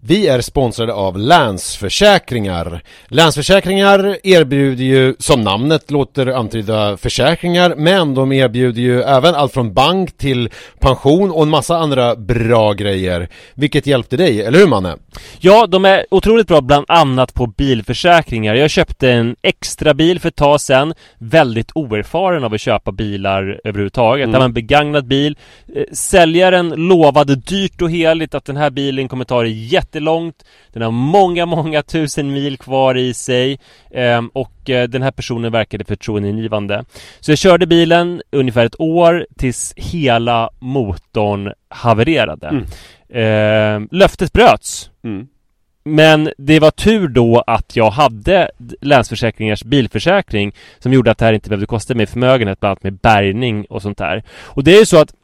Vi är sponsrade av Länsförsäkringar. Länsförsäkringar erbjuder ju, som namnet låter antyda, försäkringar, men de erbjuder ju även allt från bank till pension och en massa andra bra grejer. Vilket hjälpte dig, eller hur Manne? Ja, de är otroligt bra bland annat på bilförsäkringar. Jag köpte en extra bil för ett tag sedan. Väldigt oerfaren av att köpa bilar överhuvudtaget. Mm. Det var en begagnad bil. Eh, säljaren lovade dyrt och heligt att den här bilen kommer ta det jättelångt. Den har många, många tusen mil kvar i sig. Ehm, och eh, den här personen verkade förtroendeingivande. Så jag körde bilen ungefär ett år tills hela motorn havererade. Mm. Eh, löftet bröts. Mm. Men det var tur då att jag hade Länsförsäkringars bilförsäkring som gjorde att det här inte behövde kosta mig förmögenhet, bland annat med bärgning och sånt där. Och det är ju så att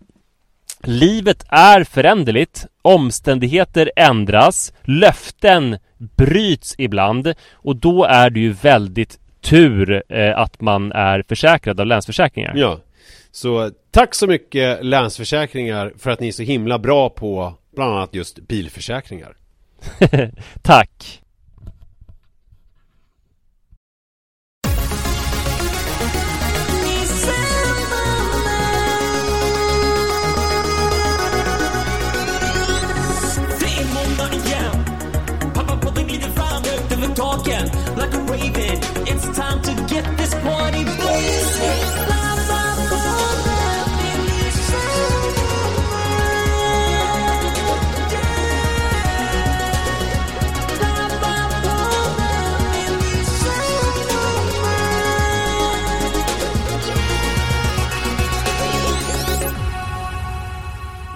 Livet är föränderligt, omständigheter ändras, löften bryts ibland och då är det ju väldigt tur eh, att man är försäkrad av Länsförsäkringar. Ja, så tack så mycket Länsförsäkringar för att ni är så himla bra på bland annat just bilförsäkringar. tack!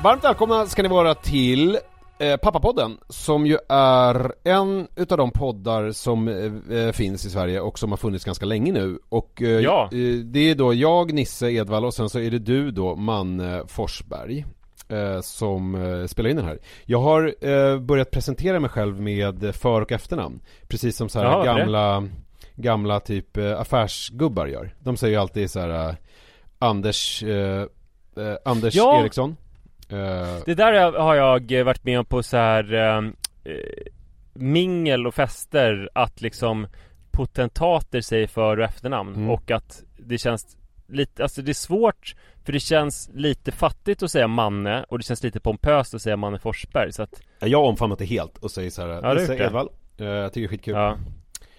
Varmt välkomna ska ni vara till eh, Pappapodden som ju är en utav de poddar som eh, eh, finns i Sverige och som har funnits ganska länge nu och eh, ja. Eh, det är då jag, Nisse Edvall och sen så är det du då, Manne Forsberg eh, som spelar in den här. Jag har börjat presentera mig själv med för och efternamn precis som så här Jaha, gamla det? gamla typ affärsgubbar gör. De säger ju alltid så här Anders Anders ja. Eriksson. Det där har jag varit med om på så här uh, mingel och fester att liksom potentater säger för och efternamn mm. och att det känns lite, alltså det är svårt för det känns lite fattigt att säga Manne och det känns lite pompöst att säga Manne Forsberg så att Jag har omfamnat det helt och säger så här, ja, Nisse Edvall, uh, jag tycker det är skitkul ja.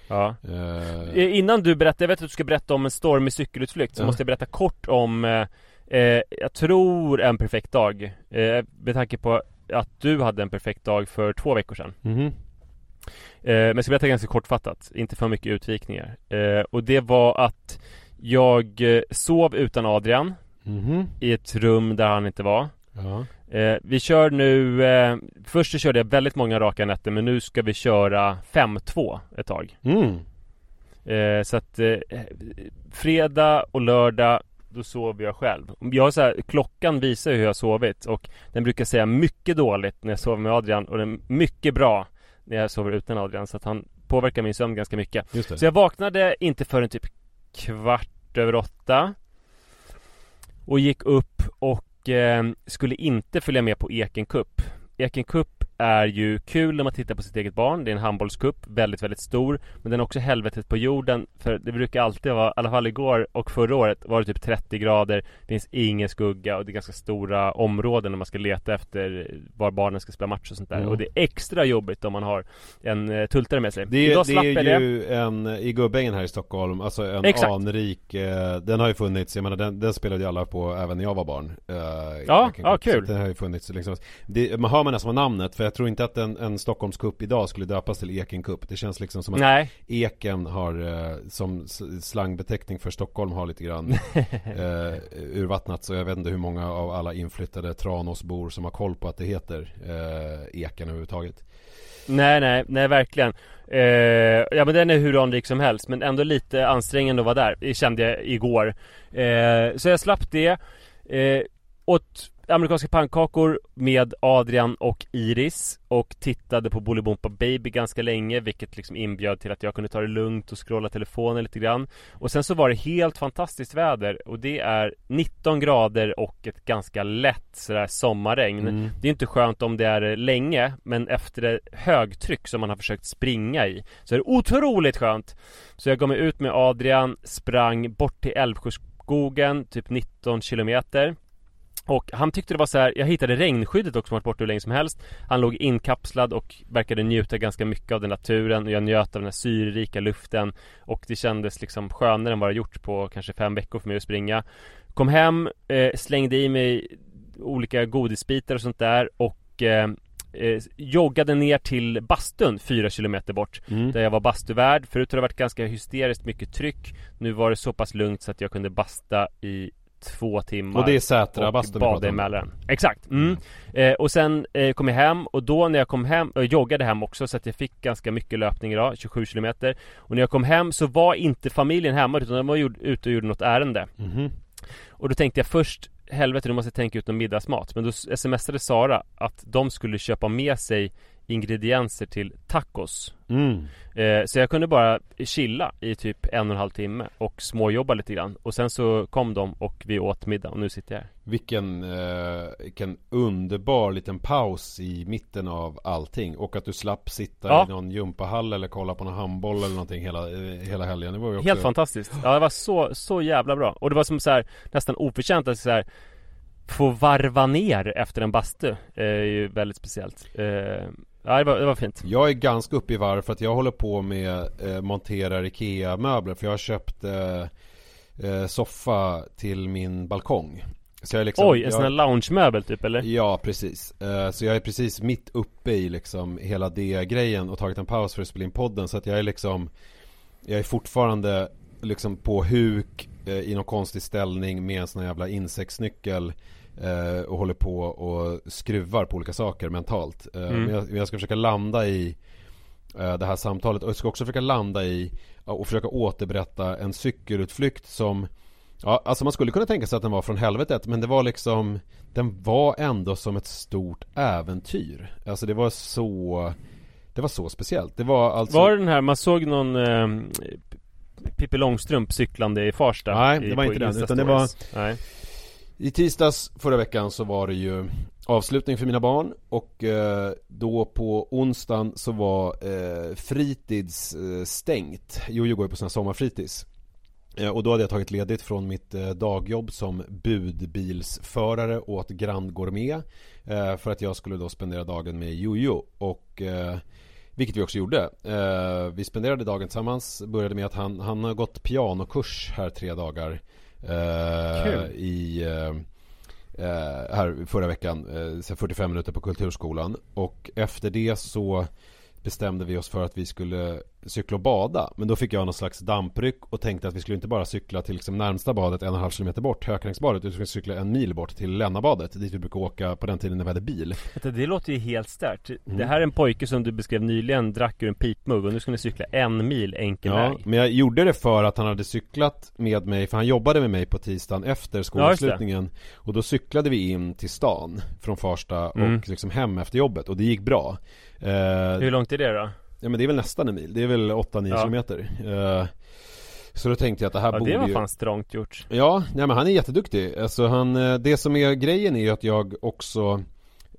Ja. Uh... Innan du berättar, jag vet att du ska berätta om en stormig cykelutflykt så måste jag berätta kort om Eh, jag tror en perfekt dag eh, Med tanke på att du hade en perfekt dag för två veckor sedan mm. eh, Men jag ska berätta ganska kortfattat Inte för mycket utvikningar eh, Och det var att Jag eh, sov utan Adrian mm. I ett rum där han inte var ja. eh, Vi kör nu Först så körde jag väldigt många raka nätter Men nu ska vi köra 5-2 ett tag mm. Så att fredag och lördag då sover jag själv. Jag så här, klockan visar hur jag har sovit och den brukar säga mycket dåligt när jag sover med Adrian och den mycket bra när jag sover utan Adrian så att han påverkar min sömn ganska mycket. Så jag vaknade inte förrän typ kvart över åtta och gick upp och eh, skulle inte följa med på Eken Cup. Eken Cup är ju kul när man tittar på sitt eget barn. Det är en handbollscup, väldigt väldigt stor. Men den är också helvetet på jorden För det brukar alltid vara, i alla fall igår och förra året var det typ 30 grader. Det finns ingen skugga och det är ganska stora områden när man ska leta efter var barnen ska spela match och sånt där. Mm. Och det är extra jobbigt om man har en uh, tultare med sig. Det, Idag det är ju det. en, i Gubbängen här i Stockholm, alltså en Exakt. anrik eh, Den har ju funnits, jag menar den, den spelade ju alla på även när jag var barn. Uh, Ja, ja kul. Den har ju funnits liksom det, Man hör man nästan namnet för jag tror inte att en, en Stockholmscup idag skulle döpas till Eken Cup. Det känns liksom som att Nej. Eken har uh, som slangbeteckning för Stockholm har lite grann uh, urvattnat. Så jag vet inte hur många av alla inflyttade Tranåsbor som har koll på att det heter uh, Eken överhuvudtaget. Nej, nej, nej verkligen. Eh, Ja men den är hur anrik som helst men ändå lite ansträngande att vara där Det kände jag igår. Eh, Så jag slapp det. Eh, åt amerikanska pannkakor med Adrian och Iris och tittade på Bolibompa Baby ganska länge vilket liksom inbjöd till att jag kunde ta det lugnt och scrolla telefonen lite grann. Och sen så var det helt fantastiskt väder och det är 19 grader och ett ganska lätt sådär sommarregn. Mm. Det är inte skönt om det är länge men efter det högtryck som man har försökt springa i så är det otroligt skönt. Så jag gav mig ut med Adrian, sprang bort till Älvsjöskogen, typ 19 kilometer och han tyckte det var så här, jag hittade regnskyddet också som varit borta hur länge som helst. Han låg inkapslad och verkade njuta ganska mycket av den naturen. Och jag njöt av den här syrerika luften. Och det kändes liksom skönare än vad det gjort på kanske fem veckor för mig att springa. Kom hem, eh, slängde i mig olika godisbitar och sånt där. Och eh, eh, joggade ner till bastun fyra kilometer bort. Mm. Där jag var bastuvärd. Förut har det varit ganska hysteriskt mycket tryck. Nu var det så pass lugnt så att jag kunde basta i två timmar Och det är Sätra bastun bada i Mälaren. Exakt. Mm. eh, Och sen eh, kom jag hem och då när jag kom hem, och joggade hem också så att jag fick ganska mycket löpning idag, 27 kilometer. Och när jag kom hem så var inte familjen hemma utan de var ute och gjorde något ärende. Mm. Och då tänkte jag först Helvete nu måste jag tänka ut någon middagsmat. Men då smsade Sara att de skulle köpa med sig ingredienser till tacos. Mm. eh, Så jag kunde bara chilla i typ en och en halv timme och småjobba lite grann. Och sen så kom de och vi åt middag och nu sitter jag här. Vilken, eh, vilken underbar liten paus i mitten av allting. Och att du slapp sitta ja. i någon gympahall eller kolla på någon handboll eller någonting hela, eh, hela helgen. Det var ju också... Helt fantastiskt. Ja det var så, så jävla bra. Och det var som så här, nästan oförtjänt att så här Få varva ner efter en bastu är ju väldigt speciellt. Eh, Ja det var, det var fint. Jag är ganska uppe i varv för att jag håller på med eh, monterar IKEA-möbler för jag har köpt eh, eh, soffa till min balkong. Så jag liksom, Oj, en sån här lounge-möbel typ eller? Ja, precis. Eh, Så jag är precis mitt uppe i liksom hela det grejen och tagit en paus för att spela in podden. Så att jag är liksom Jag är fortfarande liksom på huk eh, i någon konstig ställning med en sån här jävla insektsnyckel eh, och håller på och skruvar på olika saker mentalt. Eh, mm. men, jag, jag, ska försöka landa i eh, det här samtalet och jag ska också försöka landa i och försöka återberätta en cykelutflykt som Ja, alltså man skulle kunna tänka sig att den var från helvetet men det var liksom Den var ändå som ett stort äventyr Alltså det var så Det var så speciellt Det var alltså Var det den här, man såg någon eh, Pippi Långstrump cyklande i Farsta Nej, det var inte den utan det var Nej. I tisdags förra veckan så var det ju avslutning för mina barn och eh, då på onsdagen så var eh, fritids eh, stängt. Jojo går ju på sina sommarfritids. Och då hade jag tagit ledigt från mitt dagjobb som budbilsförare åt Grand Gourmet för att jag skulle då spendera dagen med Jojo och vilket vi också gjorde. vi spenderade dagen tillsammans, började med att han, han har gått pianokurs här tre dagar Eh, I eh, eh, här förra veckan, 45 minuter på Kulturskolan. Och efter det så bestämde vi oss för att vi skulle cykla och bada. Men då fick jag någon slags dampryck och tänkte att vi skulle inte bara cykla till liksom närmsta badet en och en halv kilometer bort, Hökarängsbadet, utan vi skulle cykla en mil bort till Lennabadet, dit vi brukade åka på den tiden när vi hade bil. Det låter ju helt stört. Mm. Det här är en pojke som du beskrev nyligen, drack ur en pipmugg och nu ska ni cykla en mil enkel ja, väg. men jag gjorde det för att han hade cyklat med mig, för han jobbade med mig på tisdagen efter skolavslutningen. Ja, och då cyklade vi in till stan från Farsta mm. och liksom hem efter jobbet och det gick bra. Eh, Hur långt är det då? Ja men det är väl nästan en mil, det är väl 8-9 ja. kilometer. Uh, Så då tänkte jag att det här ja, borde det var ju... fan strångt gjort. Ja, nej men han är jätteduktig. Alltså han, eh, det som är grejen är ju att jag också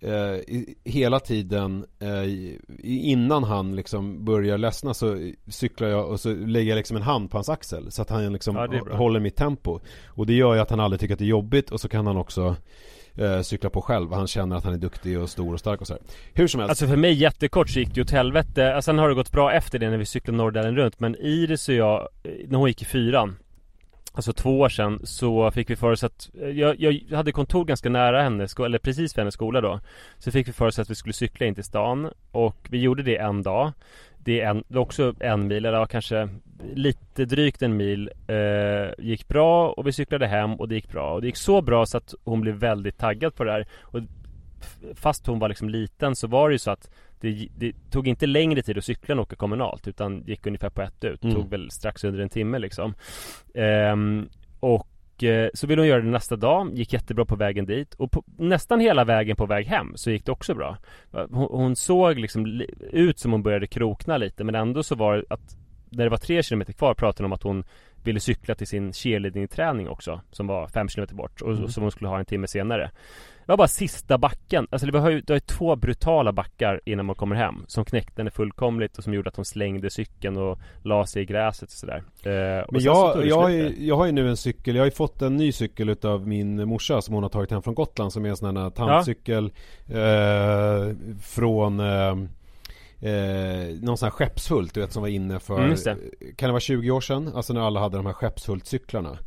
eh, hela tiden eh, innan han liksom börjar ledsna så cyklar jag och så lägger jag liksom en hand på hans axel så att han liksom ja, håller mitt tempo. Och det gör ju att han aldrig tycker att det är jobbigt och så kan han också eh, cykla på själv. Han känner att han är duktig och stor och stark och så här. Hur som helst. Alltså för mig jättekort så gick det åt helvete. Alltså, sen har det gått bra efter det när vi cyklade Norrdalen runt. Men Iris och jag, eh, när hon gick i fyran Alltså två år sedan så fick vi för oss att eh, jag, jag hade kontor ganska nära henne, eller precis vid hennes skola då Så fick vi för oss att vi skulle cykla in till stan Och vi gjorde det en dag det är, en, också en mil, eller kanske lite drygt en mil eh, Gick bra och vi cyklade hem och det gick bra Och det gick så bra så att hon blev väldigt taggad på det här och Fast hon var liksom liten så var det ju så att det, det, tog inte längre tid att cykla än åka kommunalt utan gick ungefär på ett ut. Mm. Tog väl strax under en timme liksom. Ehm, och eh, så ville hon göra det nästa dag, gick jättebra på vägen dit och på, nästan hela vägen på väg hem så gick det också bra. Hon, hon såg liksom ut som hon började krokna lite men ändå så var det att när det var tre kilometer kvar pratade hon om att hon ville cykla till sin cheerleading-träning också Som var fem kilometer bort och mm. som hon skulle ha en timme senare Det var bara sista backen Alltså det var ju, det var ju två brutala backar innan man kommer hem Som knäckte henne fullkomligt och som gjorde att hon slängde cykeln och la sig i gräset och sådär eh, och Men jag, jag, har ju, jag har ju nu en cykel Jag har ju fått en ny cykel utav min morsa som hon har tagit hem från Gotland Som är en sån här tandcykel ja. eh, Från eh, eh, någon sån här Skeppshult du vet som var inne för mm. Kan det vara 20 år sedan? Alltså när alla hade de här Skeppshult-cyklarna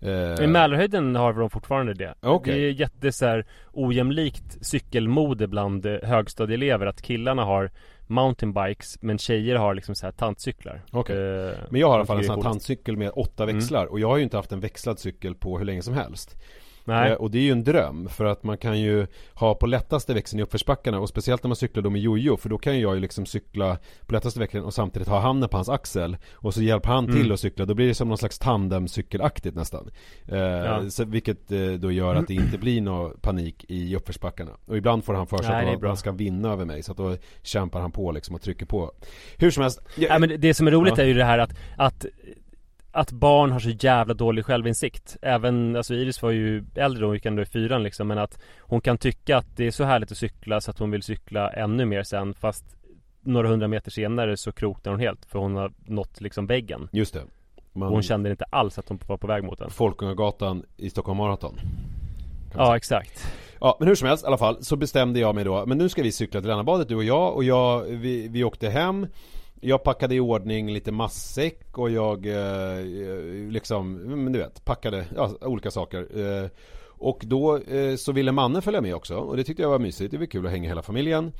eh, I Mälarhöjden har de fortfarande det okay. Det är jätte så här, ojämlikt cykelmode bland högstadieelever Att killarna har mountainbikes men tjejer har liksom så här tantcyklar okay. eh, Men jag har i alla fall en sån här tantcykel med åtta mm. växlar mm. Och jag har ju inte haft en växlad cykel på hur länge som helst Nej. Eh, och det är ju en dröm för att man kan ju ha på lättaste växeln i uppförsbackarna och speciellt när man cyklar då med jojo för då kan jag ju liksom cykla på lättaste växeln och samtidigt ha handen på hans axel och så hjälper han till mm. att cykla då blir det som någon slags tandemcykelaktigt nästan. Eh, ja. så, vilket eh, då gör att det inte blir någon panik i uppförsbackarna. Och ibland får han för sig att han ska vinna över mig så att då kämpar han på liksom och trycker på. Hur som helst. Jag, ja, men det som är roligt ja. är ju det här att, att att barn har så jävla dålig självinsikt. Även, alltså Iris var ju äldre då, hon gick ändå i fyran liksom Men att hon kan tycka att det är så härligt att cykla så att hon vill cykla ännu mer sen Fast några hundra meter senare så kroknar hon helt för hon har nått liksom väggen. Just det. Man... Och hon kände inte alls att hon var på väg mot den. Folkungagatan i Stockholm Marathon Ja exakt. Ja men hur som helst i alla fall så bestämde jag mig då Men nu ska vi cykla till Lännabadet du och jag och jag, vi, vi åkte hem jag packade i ordning lite massäck och jag eh, liksom, men du vet, packade ja, olika saker. Eh, och då eh, så ville mannen följa med också och det tyckte jag var mysigt. Det var kul att hänga hela familjen.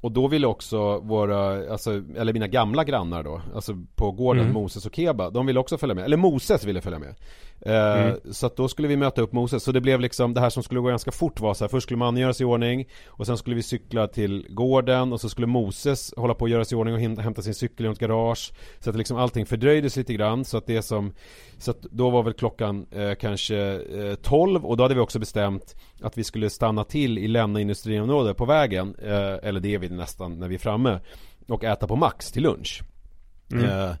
Och då ville också våra, alltså, eller mina gamla grannar då, alltså på gården mm. Moses och Keba, de ville också följa med. Eller Moses ville följa med. Eh, mm. Så att då skulle vi möta upp Moses. Så det blev liksom, det här som skulle gå ganska fort var så här, först skulle man göra sig i ordning och sen skulle vi cykla till gården och så skulle Moses hålla på att göra sig i ordning och hämta sin cykel i något garage. Så att liksom allting fördröjdes lite grann så att det som, så att då var väl klockan eh, kanske eh, 12 och då hade vi också bestämt att vi skulle stanna till i Länna industriområde på vägen, eh, eller det är vi nästan när vi är framme, och äta på Max till lunch. Mm.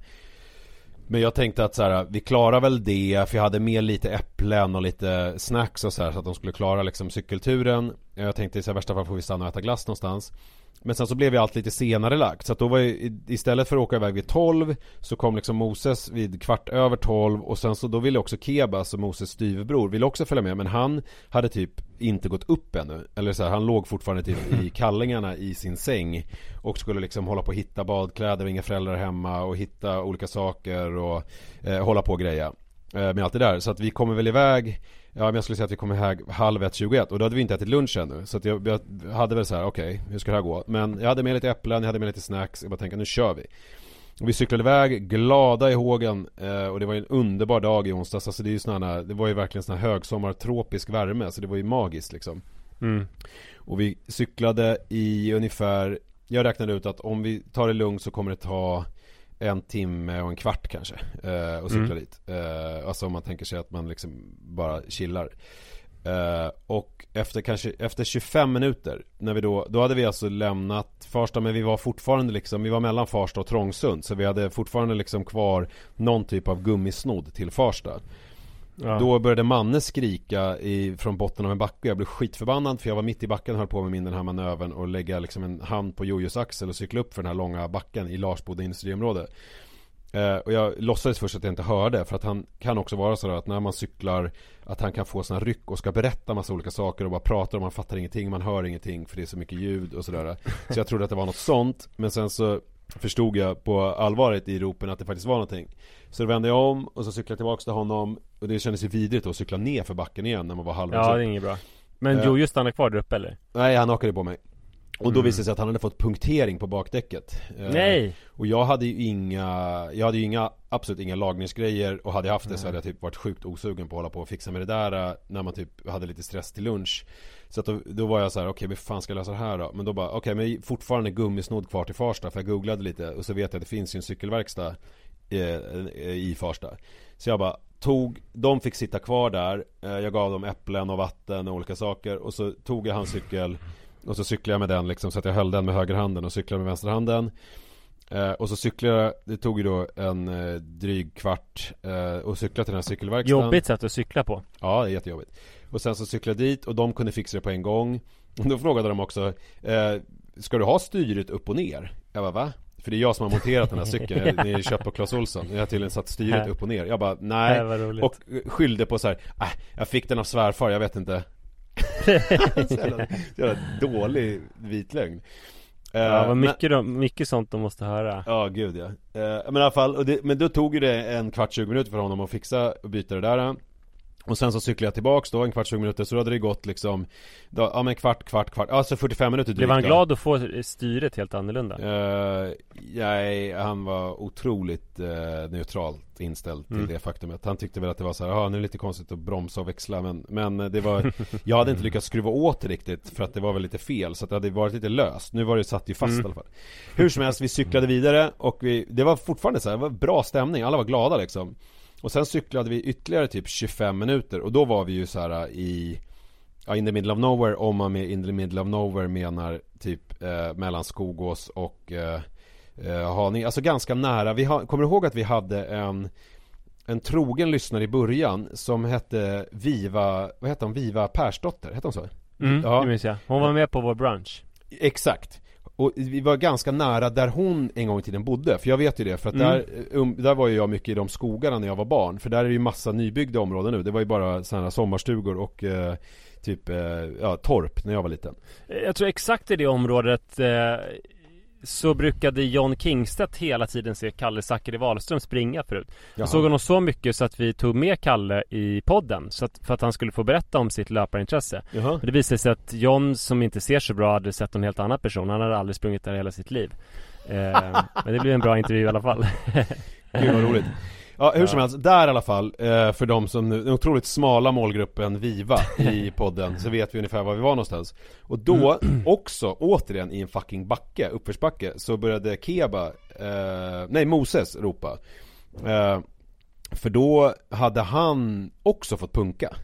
Men jag tänkte att så här, vi klarar väl det, för jag hade med lite äpplen och lite snacks och så här, så att de skulle klara liksom cykelturen. Jag tänkte i värsta fall får vi stanna och äta glass någonstans. Men sen så blev ju allt lite senare lagt så att då var ju istället för att åka iväg vid 12 så kom liksom Moses vid kvart över 12 och sen så då ville också Keba, alltså Moses styvbror, ville också följa med men han hade typ inte gått upp ännu. Eller så här, han låg fortfarande typ i kallingarna i sin säng och skulle liksom hålla på att hitta badkläder och inga föräldrar hemma och hitta olika saker och eh, hålla på och greja eh, med allt det där. Så att vi kommer väl iväg Ja men jag skulle säga att vi kom iväg halv ett, 21 och då hade vi inte ätit lunch ännu Så att jag, jag hade väl så här: okej, okay, hur ska det här gå? Men jag hade med lite äpplen, jag hade med lite snacks, jag bara tänkte nu kör vi och vi cyklade iväg, glada i hågen eh, och det var en underbar dag i onsdags Alltså det är ju såna det var ju verkligen sån här högsommartropisk värme Så det var ju magiskt liksom mm. Och vi cyklade i ungefär Jag räknade ut att om vi tar det lugnt så kommer det ta en timme och en kvart kanske eh, och cykla mm. dit. Eh, alltså om man tänker sig att man liksom bara chillar. Eh, och efter kanske, efter 25 minuter när vi då, då hade vi alltså lämnat Farsta men vi var fortfarande liksom, vi var mellan Farsta och Trångsund så vi hade fortfarande liksom kvar någon typ av gummisnodd till Farsta ja. Då började Manne skrika i, från botten av en backe. Jag blev skitförbannad för jag var mitt i backen och höll på med min den här manövern Och lägga liksom en hand på Jojos axel och cykla upp för den här långa backen i Larsboda industriområde. Eh, Och jag låtsades först att jag inte hörde för att han kan också vara sådär att när man cyklar Att han kan få sådana ryck och ska berätta massa olika saker och bara pratar och man fattar ingenting, man hör ingenting för det är så mycket ljud och sådär Så jag trodde att det var något sånt Men sen så förstod jag på allvaret i ropen att det faktiskt var någonting. Så då vände jag om och så cyklade jag tillbaka till honom. Och det kändes ju vidrigt att cykla ner för backen igen när man var halvvägs Ja, det är inget bra. Men uh, Jojo stannade kvar där uppe eller? Nej, han hakade på mig. Och då mm. visade det sig att han hade fått punktering på bakdäcket. Eh, Nej! Och jag hade ju inga, jag hade ju inga, absolut inga lagningsgrejer. Och hade jag haft det så hade jag typ varit sjukt osugen på att hålla på och fixa med det där eh, När man typ hade lite stress till lunch Så att då, då var jag så här: okej okay, hur fan ska jag lösa det här då? Men då bara, okej okay, men fortfarande gummisnodd kvar till Farsta För jag googlade lite och så vet jag att det finns ju en cykelverkstad i, i Farsta. Så jag bara tog, de fick sitta kvar där eh, Jag gav dem äpplen och vatten och olika saker Och så tog jag hans cykel och så cyklade jag med den liksom så att jag höll den med högerhanden och cyklade med vänsterhanden. Eh, Och så cyklade jag, det tog ju då en eh, dryg kvart eh, och cykla till den här cykelverkstaden. Jobbigt sätt att cykla på. Ja, det är jättejobbigt Och sen så cyklade jag dit och de kunde fixa det på en gång. Och Då frågade de också eh, Ska du ha styret upp och ner? Jag bara va? För det är jag som har monterat den här cykeln, ni köpt på Clas Ohlson. Jag har tydligen satt styret upp och ner. Jag bara nej. Och skyllde på så här, äh, jag fick den av svärfar, jag vet inte. Så, jävla, jävla dålig vit lögn Ja, vad eh, mycket, men, mycket sånt de måste höra. Ja, gud ja. Uh, Men i alla fall, det, men då tog ju det en kvart, 20 minuter för honom att fixa och byta det där och sen så cyklade jag tillbaks då en kvart, 20 minuter så då hade det gått liksom då, Ja men kvart, kvart, kvart, alltså 45 minuter drygt Blev han glad att få styret helt annorlunda? Uh, nej, han var otroligt uh, neutralt inställd till mm. det faktumet Han tyckte väl att det var så här, ja nu är det lite konstigt att bromsa och växla men, men det var Jag hade inte lyckats skruva åt det riktigt för att det var väl lite fel så att det hade varit lite löst Nu var det satt ju fast mm. i alla fall Hur som helst, vi cyklade vidare och vi, det var fortfarande så här, det var bra stämning, alla var glada liksom och sen cyklade vi ytterligare typ 25 minuter och då var vi ju så här i Ja, in the middle of nowhere om man med in the middle of nowhere menar typ eh, mellan Skogås och eh, eh, Haninge Alltså ganska nära, vi ha, kommer ihåg att vi hade en en trogen lyssnare i början som hette Viva, vad hette hon? Viva Persdotter, hette hon så? Mm, ja. det minns jag. Hon var med på vår brunch Exakt och vi var ganska nära där hon en gång i tiden bodde, för jag vet ju det för att mm. där, um, där var ju jag mycket i de skogarna när jag var barn För där är det ju massa nybyggda områden nu, det var ju bara sådana sommarstugor och eh, typ, eh, ja, torp när jag var liten Jag tror exakt i det området eh, så brukade John Kingstedt hela tiden se Kalle Zackari Wahlström springa förut. Jag såg honom så mycket så att vi tog med Kalle i podden så att, För att han skulle få berätta om sitt löparintresse. Jaha. Men det visade sig att John som inte ser så bra hade sett en helt annan person. Han hade aldrig sprungit där hela sitt liv. Eh, Men det blev en bra intervju i alla fall. Gud vad roligt Ja, hur som helst, där i alla fall, eh, för de som, den otroligt smala målgruppen Viva i podden, så vet vi ungefär var vi var någonstans. Och då, också, återigen i en fucking backe, uppförsbacke, så började Keba, eh, nej Moses ropa. Eh, För då hade han också fått punka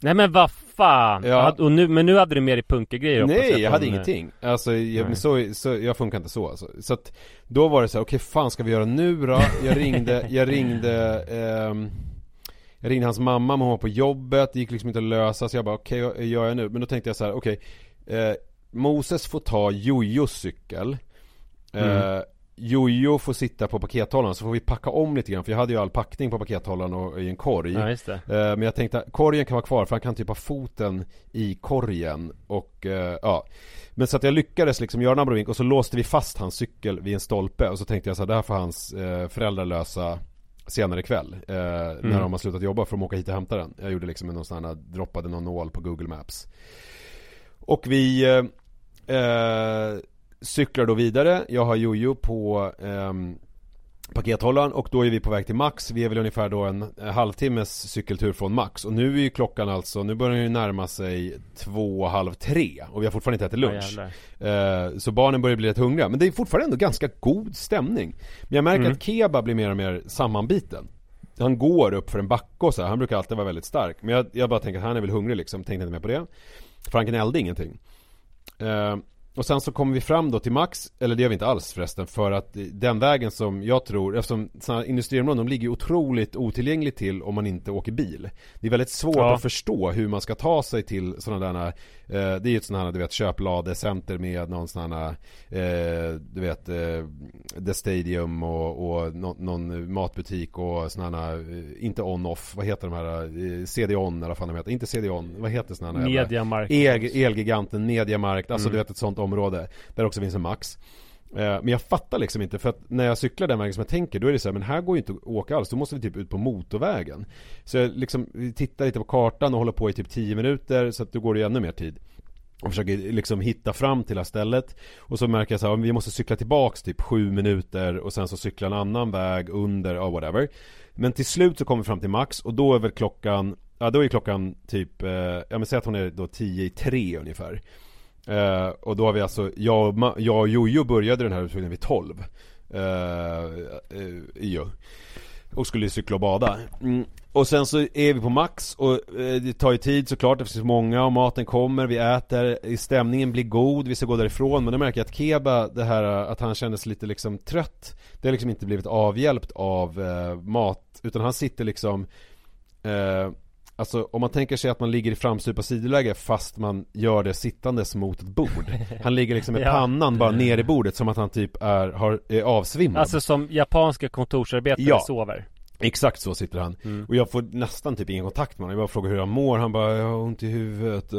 Nej men vad fan! Ja. Och nu, men nu hade du med dig punkergrejer Nej, jag, jag hade ingenting Alltså, jag, så, så, jag funkar inte så alltså. Så att, då var det så här, okej okay, fan ska vi göra nu då? Jag ringde, jag ringde eh, Jag ringde hans mamma, men hon var på jobbet, det gick liksom inte att lösa Så jag bara, okej okay, vad gör jag nu? Men då tänkte jag så här, okej okay, eh, Moses får ta Jojos cykel mm. eh, Jojo får sitta på pakethållaren så får vi packa om lite grann för jag hade ju all packning på pakethållaren och i en korg ja, just det. Eh, men jag tänkte korgen kan vara kvar för han kan typ ha foten i korgen och eh, ja Men så att jag lyckades liksom göra en abrovink och så låste vi fast hans cykel vid en stolpe och så tänkte jag så här, det här får hans eh, föräldrar lösa senare ikväll eh, mm. När de har slutat jobba för att åka hit och hämta den Jag gjorde liksom någon sån här, droppade någon nål på Google Maps Och vi eh, Cyklar då vidare, jag har Jojo på eh, pakethållaren och då är vi på väg till Max. Vi är väl ungefär då en halvtimmes cykeltur från Max. Och nu är ju klockan alltså, nu börjar den ju närma sig två, halv tre Och vi har fortfarande inte ätit lunch. Ja, eh, Så barnen börjar bli rätt hungriga. Men det är fortfarande ändå ganska god stämning. Men jag märker mm. att Keba blir mer och mer sammanbiten. Han går upp för en backe och så här. han brukar alltid vara väldigt stark. Men jag, jag bara tänker att han är väl hungrig liksom, tänkte inte mer på det. Franken eldade ingenting. Eh, och sen så kommer vi fram då till Max, eller det gör vi inte alls förresten, för att den vägen som jag tror, eftersom sådana industriområden, de ligger otroligt otillgängligt till om man inte åker bil. Det är väldigt svårt ja. att förstå hur man ska ta sig till sådana där, eh, det är ju ett sådant här, du vet, köpladecenter med någon sån här, eh, du vet, eh, The Stadium och, och no, någon matbutik och sådana här, eh, inte on-off, vad heter de här, eh, CD-on eller vad fan de heter, inte CD-on, vad heter sådana här? Mediamarkt. El, Elgiganten, Mediamarkt, alltså mm. du vet ett sånt område där också finns en Max. Eh, men jag fattar liksom inte för att när jag cyklar den vägen som jag tänker då är det så här, men här går ju inte att åka alls, då måste vi typ ut på motorvägen. Så jag liksom tittar lite på kartan och håller på i typ 10 minuter så att då går det ju ännu mer tid. Och försöker liksom hitta fram till det här stället Och så märker jag så här, vi måste cykla tillbaks typ 7 minuter och sen så cykla en annan väg under, ja whatever Men till slut så kommer vi fram till Max och då är väl klockan Ja då är klockan typ, eh, ja men säg att hon är då 10 i 3 ungefär Eh, och då har vi alltså, jag, och, jag och Jojo började den här utflykten vid 12 Eh, uh, Och skulle cykla och bada. Mm. Och sen så är vi på Max och eh, det tar ju tid såklart, det finns många och maten kommer, vi äter, stämningen blir god, vi ska gå därifrån. Men då märker jag att Keba, det här att han kändes lite liksom trött Det har liksom inte blivit avhjälpt av eh, mat, utan han sitter liksom eh, Alltså om man tänker sig att man ligger i framstupa sidoläge fast man gör det sittandes mot ett bord Han ligger liksom med ja. pannan bara ner i bordet som att han typ är, har, är avsvimmad Alltså som japanska kontorsarbetare ja. sover Exakt så sitter han mm. Och jag får nästan typ ingen kontakt med honom Jag bara frågar hur han mår Han bara, jag har ont i huvudet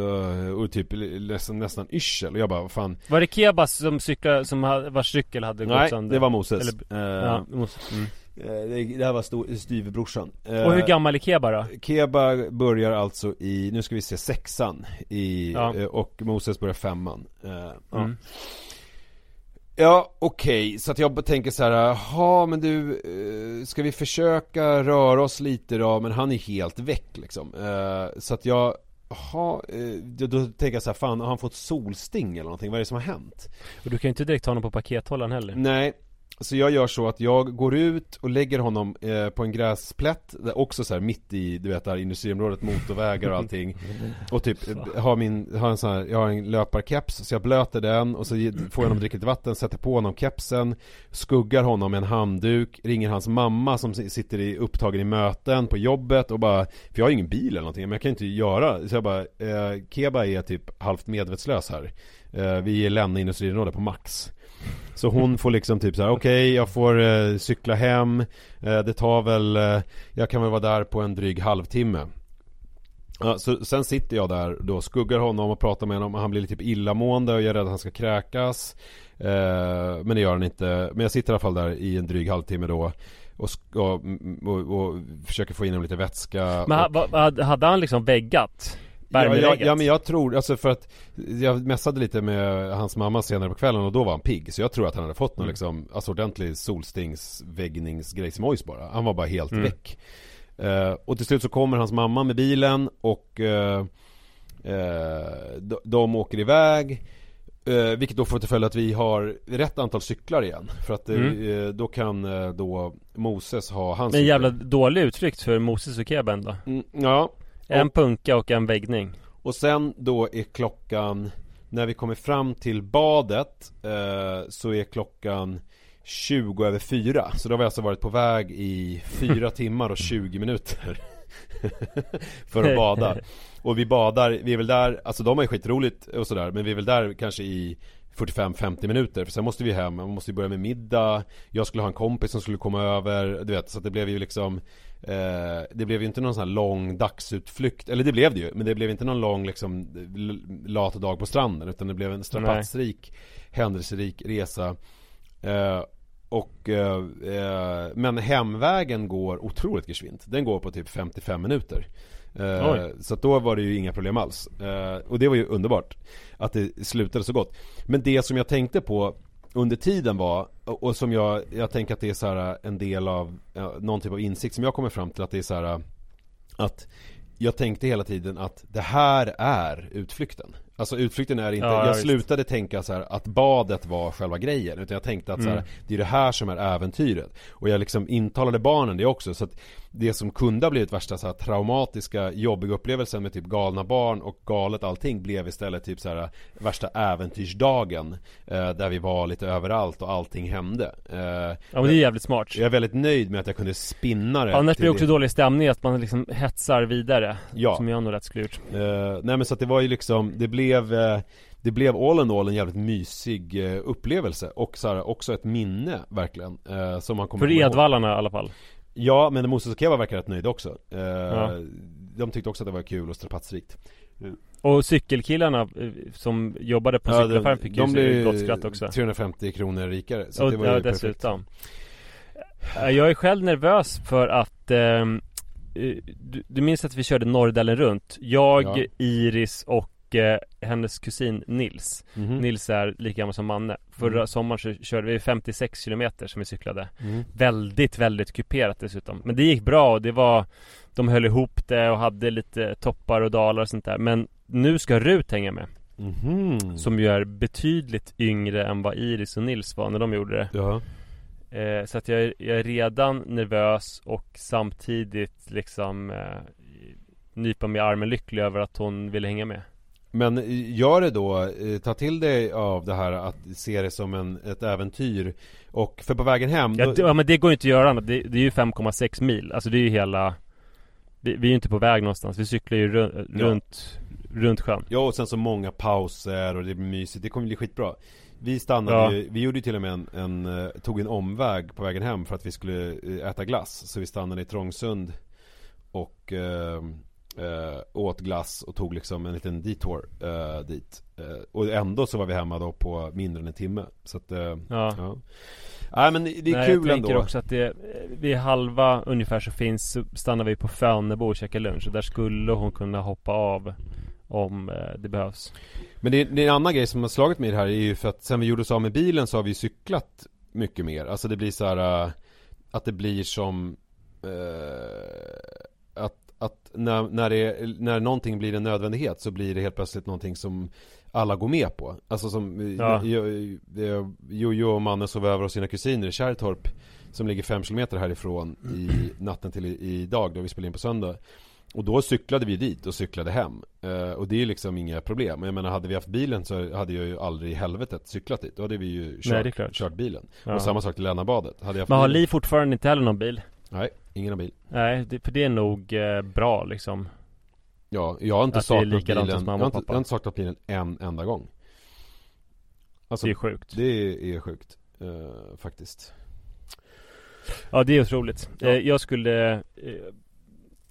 och typ nästan, nästan yrsel Och jag bara, vad fan Var det Kebas som cyklade, som vars cykel hade gått sönder? Nej, det var Moses Eller, uh, ja, Moses. Mm. Eh, det här var styvbrorsan Och hur gammal är Keba då? Keba börjar alltså i, nu ska vi se, sexan i, ja. Eh, och Moses börjar femman mm. Ja, ja okej, okay. så att jag tänker så här, ja men du, ska vi försöka röra oss lite då? Men han är helt väck liksom Så att jag Jaha, då, då tänker jag så här, fan har han fått solsting eller någonting? Vad är det som har hänt? Och du kan ju inte direkt ta honom på pakethållaren heller Nej, så jag gör så att jag går ut och lägger honom eh, på en gräsplätt Också så här mitt i, du vet där industriområdet, motorvägar och allting. Och typ eh, har min, har en sån här, jag har en löparkeps Så jag blöter den och så får jag honom dricka lite vatten, sätter på honom kepsen Skuggar honom med en handduk Ringer hans mamma som sitter i, upptagen i möten på jobbet och bara För jag har ju ingen bil eller någonting, men jag kan inte göra Så jag bara, eh, Keba är typ halvt medvetslös här. Vi är Länna industriområde på max. Så hon får liksom typ så här: okej okay, jag får eh, cykla hem. Eh, Det tar väl, eh, jag kan väl vara där på en dryg halvtimme. Ja, så sen sitter jag där då, skuggar honom och pratar med honom. Han blir lite typ illamående och jag är rädd att han ska kräkas. Eh, Men det gör han inte. Men jag sitter i alla fall där i en dryg halvtimme då och, och, och, och försöker få in honom lite vätska Men och... hade han liksom väggat? Ja, ja, ja, men jag tror, alltså för att Jag mässade lite med hans mamma senare på kvällen och då var han pigg Så jag tror att han hade fått någon mm. liksom Alltså ordentlig solstingsväggningsgrejsimojs bara. Han var bara helt mm. väck. Uh, Och till slut så kommer hans mamma med bilen och uh, uh, de, de åker iväg Eh, vilket då får till följd att vi har rätt antal cyklar igen. För att mm. eh, då kan eh, då Moses ha hans En jävla dålig utflykt för Moses och Keben då. Mm, Ja en punka och en väggning. Och sen då är klockan När vi kommer fram till badet eh, Så är klockan 20 över 4 Så då har vi alltså varit på väg i 4 timmar och 20 minuter För att bada. Och vi badar, vi är väl där, alltså de har ju skitroligt och sådär Men vi är väl där kanske i 45-50 minuter för sen måste vi hem, man måste ju börja med middag. Jag skulle ha en kompis som skulle komma över, du vet så att det blev ju liksom eh, Det blev ju inte någon sån här lång dagsutflykt, eller det blev det ju Men det blev inte någon lång liksom lat dag på stranden utan det blev en strapatsrik Händelserik resa. Eh, och, eh, men hemvägen går otroligt gesvint Den går på typ 55 minuter. Eh, så då var det ju inga problem alls. Eh, och det var ju underbart att det slutade så gott. Men det som jag tänkte på under tiden var, och som jag, jag tänker att det är så här en del av någon typ av insikt som jag kommer fram till att det är så här att jag tänkte hela tiden att det här är utflykten. Alltså utflykten är inte, Ja, jag visst. slutade tänka så här att badet var själva grejen Utan jag tänkte att så här, Mm. det är det här som är äventyret Och jag liksom intalade barnen det också så att Det som kunde ha blivit värsta så här, traumatiska, jobbiga upplevelsen med typ galna barn och galet allting Blev istället typ så här värsta äventyrsdagen eh, Där vi var lite överallt och allting hände eh, Ja men det är jävligt smart Jag är väldigt nöjd med att jag kunde spinna det Annars blir det också det. dålig stämning att man liksom hetsar vidare Ja. Som jag nog lätt skulle gjort Eh, nej men så att det var ju liksom, det blev eh, Det blev all in all en jävligt mysig eh, upplevelse och så här, också ett minne verkligen eh, Som man kommer För. Edvallarna i alla fall Ja men Moses och Keva verkar rätt nöjda också Ja. De tyckte också att det var kul och strapatsrikt Och cykelkillarna som jobbade på Ja, cykelaffären de, fick de ju blev gott skratt också 350 kronor rikare så och, det var ja, ju perfekt. dessutom Eh, Jag är själv nervös för att eh, du, du minns att vi körde Norrdalen runt? Jag, Ja. Iris och eh, hennes kusin Nils. Mhm. Nils är lika gammal som Manne. Förra Mm. sommaren så körde vi 56 kilometer som vi cyklade. Mm. Väldigt, väldigt kuperat dessutom. Men det gick bra och det var De höll ihop det och hade lite toppar och dalar och sånt där. Men nu ska Rut hänga med. Mhm. Som ju är betydligt yngre än vad Iris och Nils var när de gjorde det. Ja, eh, Så att jag är, jag är redan nervös och samtidigt liksom eh, Nypa mig i armen lycklig över att hon vill hänga med Men gör det då, eh, ta till dig av det här att se det som en, ett äventyr. Och för på vägen hem ja, då- det, ja men det går ju inte att göra annat. det, det är ju 5,6 mil. Alltså det är ju hela Vi, vi är ju inte på väg någonstans. Vi cyklar ju ru, Ja. runt Runt sjön. Ja och sen så många pauser och det blir mysigt, det kommer bli skitbra. Vi stannade Ja. ju, vi gjorde ju till och med en, en, eh, tog en omväg på vägen hem för att vi skulle eh, äta glass. Så vi stannade i Trångsund och eh, eh, åt glass och tog liksom en liten detour eh, dit. Eh, Och ändå så var vi hemma då på mindre än en timme. Så att, eh, Ja, ja. Nej men det är Nej, kul jag tänker ändå. också att det Vid halva ungefär så finns Så stannar vi på Fönebo och käkar lunch. Och där skulle hon kunna hoppa av Om eh, det behövs. Men det, det är en annan grej som har slagit mig i det här är ju för att sen vi gjorde oss av med bilen så har vi cyklat mycket mer. Alltså det blir så här Att det blir som äh, Att, när, när, det, när någonting blir en nödvändighet så blir det helt plötsligt någonting som alla går med på Alltså som Ja. ja. Jojo och mannen sov över hos sina kusiner i Kärrtorp Som ligger fem kilometer härifrån i natten till i- idag då vi spelade in på söndag och då cyklade vi dit och cyklade hem eh, Och det är ju liksom inga problem Jag menar hade vi haft bilen så hade jag ju aldrig i helvetet cyklat dit Då hade vi ju kört, Nej, kört bilen Ja. Och samma sak till Lännabadet Hade jag haft Men har bilen- Li fortfarande inte heller någon bil? Nej, ingen har bil. Nej, det, för det är nog eh, bra liksom. Ja, jag har inte Att saknat likadant bilen. jag har, inte, jag har inte saknat bilen en enda gång. Alltså, Det är sjukt. det är, är sjukt eh, Faktiskt. Ja det är otroligt. Ja. eh, Jag skulle eh,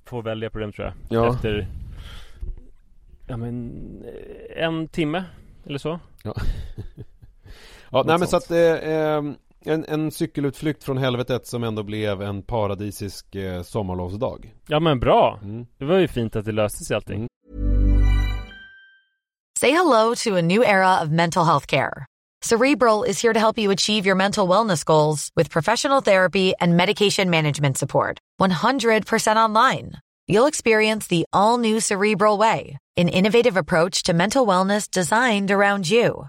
Få välja på den tror jag. Ja. Efter Ja men eh, En timme Eller så. Ja, nej men sånt. så att eh, eh, en, en cykelutflykt från helvetet som ändå blev en paradisisk eh, sommarlovsdag Ja men bra mm. Det var ju fint att det löste sig allting Mm. Say hello to a new era of mental health care. Cerebral is here to help you achieve your mental wellness goals with professional therapy and medication management support. 100% online. You'll experience the all new Cerebral Way, an innovative approach to mental wellness designed around you.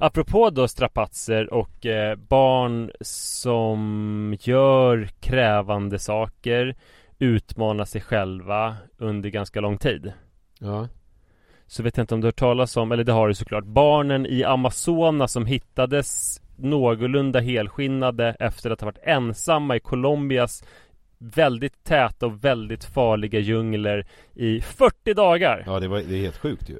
Apropå då strapatser och eh, barn som gör krävande saker Utmanar sig själva under ganska lång tid. Ja. Så vet jag inte om du har hört talas om, eller det har du såklart Barnen i Amazonas som hittades någorlunda helskinnade efter att ha varit ensamma i Colombias väldigt täta och väldigt farliga djungler i 40 dagar. Ja det, var, det är helt sjukt ju.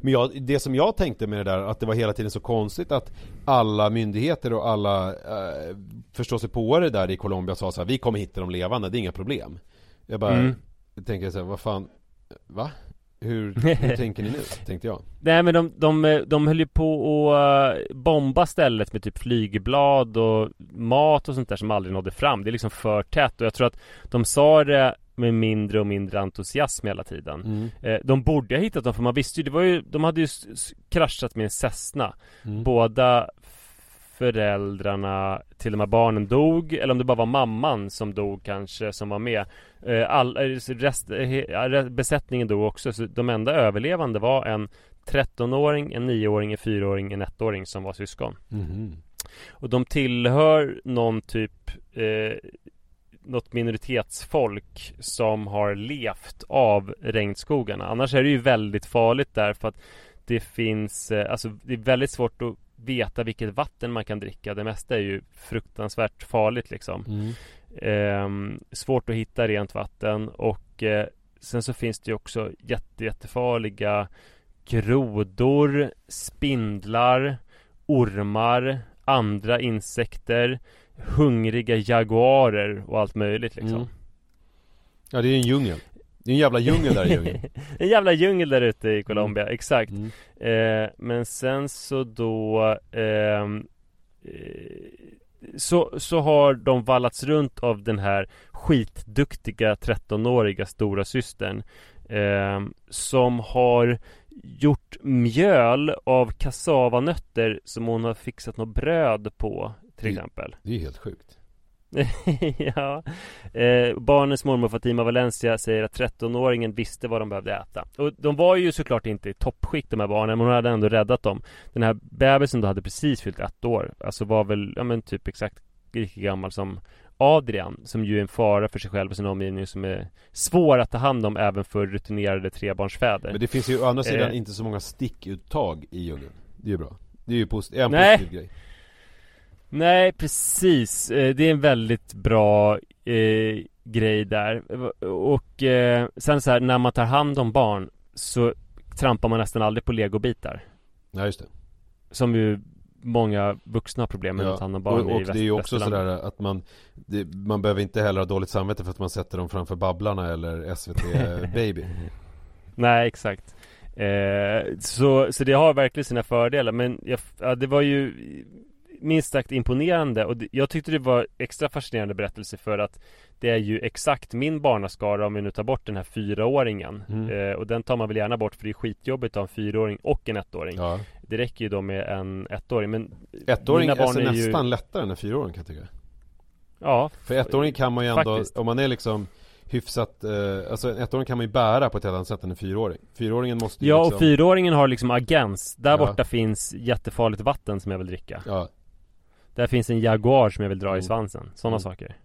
Men jag, det som jag tänkte med det där, att det var hela tiden så konstigt att alla myndigheter och alla eh, förståsigpåare där i Colombia sa så här, vi kommer hitta dem levande, det är inga problem. Jag bara mm. tänker så här, vad fan, va? Hur, hur tänker ni nu? Tänkte jag Nej men de, de, de höll ju på att uh, bomba stället med typ flygblad och mat och sånt där som aldrig nådde fram Det är liksom för tätt och jag tror att de sa det med mindre och mindre entusiasm hela tiden mm. eh, De borde ha hittat dem för man visste ju, det var ju, de hade ju kraschat med en Cessna mm. Båda föräldrarna till de här barnen dog Eller om det bara var mamman som dog kanske som var med. Eh, All, eh, rest, eh, Besättningen dog också så de enda överlevande var en 13-åring, en 9-åring, en 4-åring, en 1-åring som var syskon. Mm. Och de tillhör någon typ eh, något minoritetsfolk som har levt av regnskogarna. Annars är det ju väldigt farligt där för att det finns, alltså det är väldigt svårt att veta vilket vatten man kan dricka. Det mesta är ju fruktansvärt farligt liksom. Mm. Eh, svårt att hitta rent vatten och eh, sen så finns det ju också jätte, jättefarliga grodor, spindlar, ormar, andra insekter, hungriga jaguarer och allt möjligt liksom. Mm. Ja, det är en djungel. Det är en jävla djungel där i djungeln En jävla djungel där ute i Colombia, mm. exakt mm. Eh, Men sen så då ehm, eh, så, så har de vallats runt av den här skitduktiga 13-åriga stora systern eh, Som har gjort mjöl av kassavanötter som hon har fixat något bröd på till det, exempel Det är helt sjukt ja. Eh, Barnens mormor Fatima Valencia säger att 13-åringen visste vad de behövde äta. Och de var ju såklart inte i toppskick de här barnen Men hon hade ändå räddat dem. Den här bebisen då hade precis fyllt ett år. Alltså var väl, ja men typ exakt lika gammal som Adrian Som ju är en fara för sig själv och sin omgivning Som är svår att ta hand om även för rutinerade trebarnsfäder. Men det finns ju å andra sidan eh, inte så många stickuttag i djungeln. Det är ju bra. Det är ju posit- en positiv grej Nej precis, eh, det är en väldigt bra eh, grej där. Och eh, sen så här, när man tar hand om barn Så trampar man nästan aldrig på legobitar. Ja just det. Som ju många vuxna har problem med ja. att ta hand om barn och, och i väst, det är ju också sådär att man det, Man behöver inte heller ha dåligt samvete för att man sätter dem framför Babblarna eller SVT Baby. Nej exakt. Eh, så, så det har verkligen sina fördelar men jag, ja, det var ju minst sagt imponerande och jag tyckte det var extra fascinerande berättelse för att det är ju exakt min barnaskara om vi nu tar bort den här fyraåringen mm. eh, Och den tar man väl gärna bort för det är skitjobbigt att ha en fyraåring och en ettåring ja. Det räcker ju då med en ettåring men Ettåring är alltså är nästan ju... lättare än en fyraåring kan jag tycka Ja För ettåring kan man ju ändå, faktiskt. om man är liksom hyfsat, eh, alltså en ettåring kan man ju bära på ett helt annat sätt än en fyraåring Fyraåringen måste ju Ja liksom... och fyraåringen har liksom agens Där ja. borta finns jättefarligt vatten som jag vill dricka Ja där finns en Jaguar som jag vill dra mm. i svansen Sådana mm. saker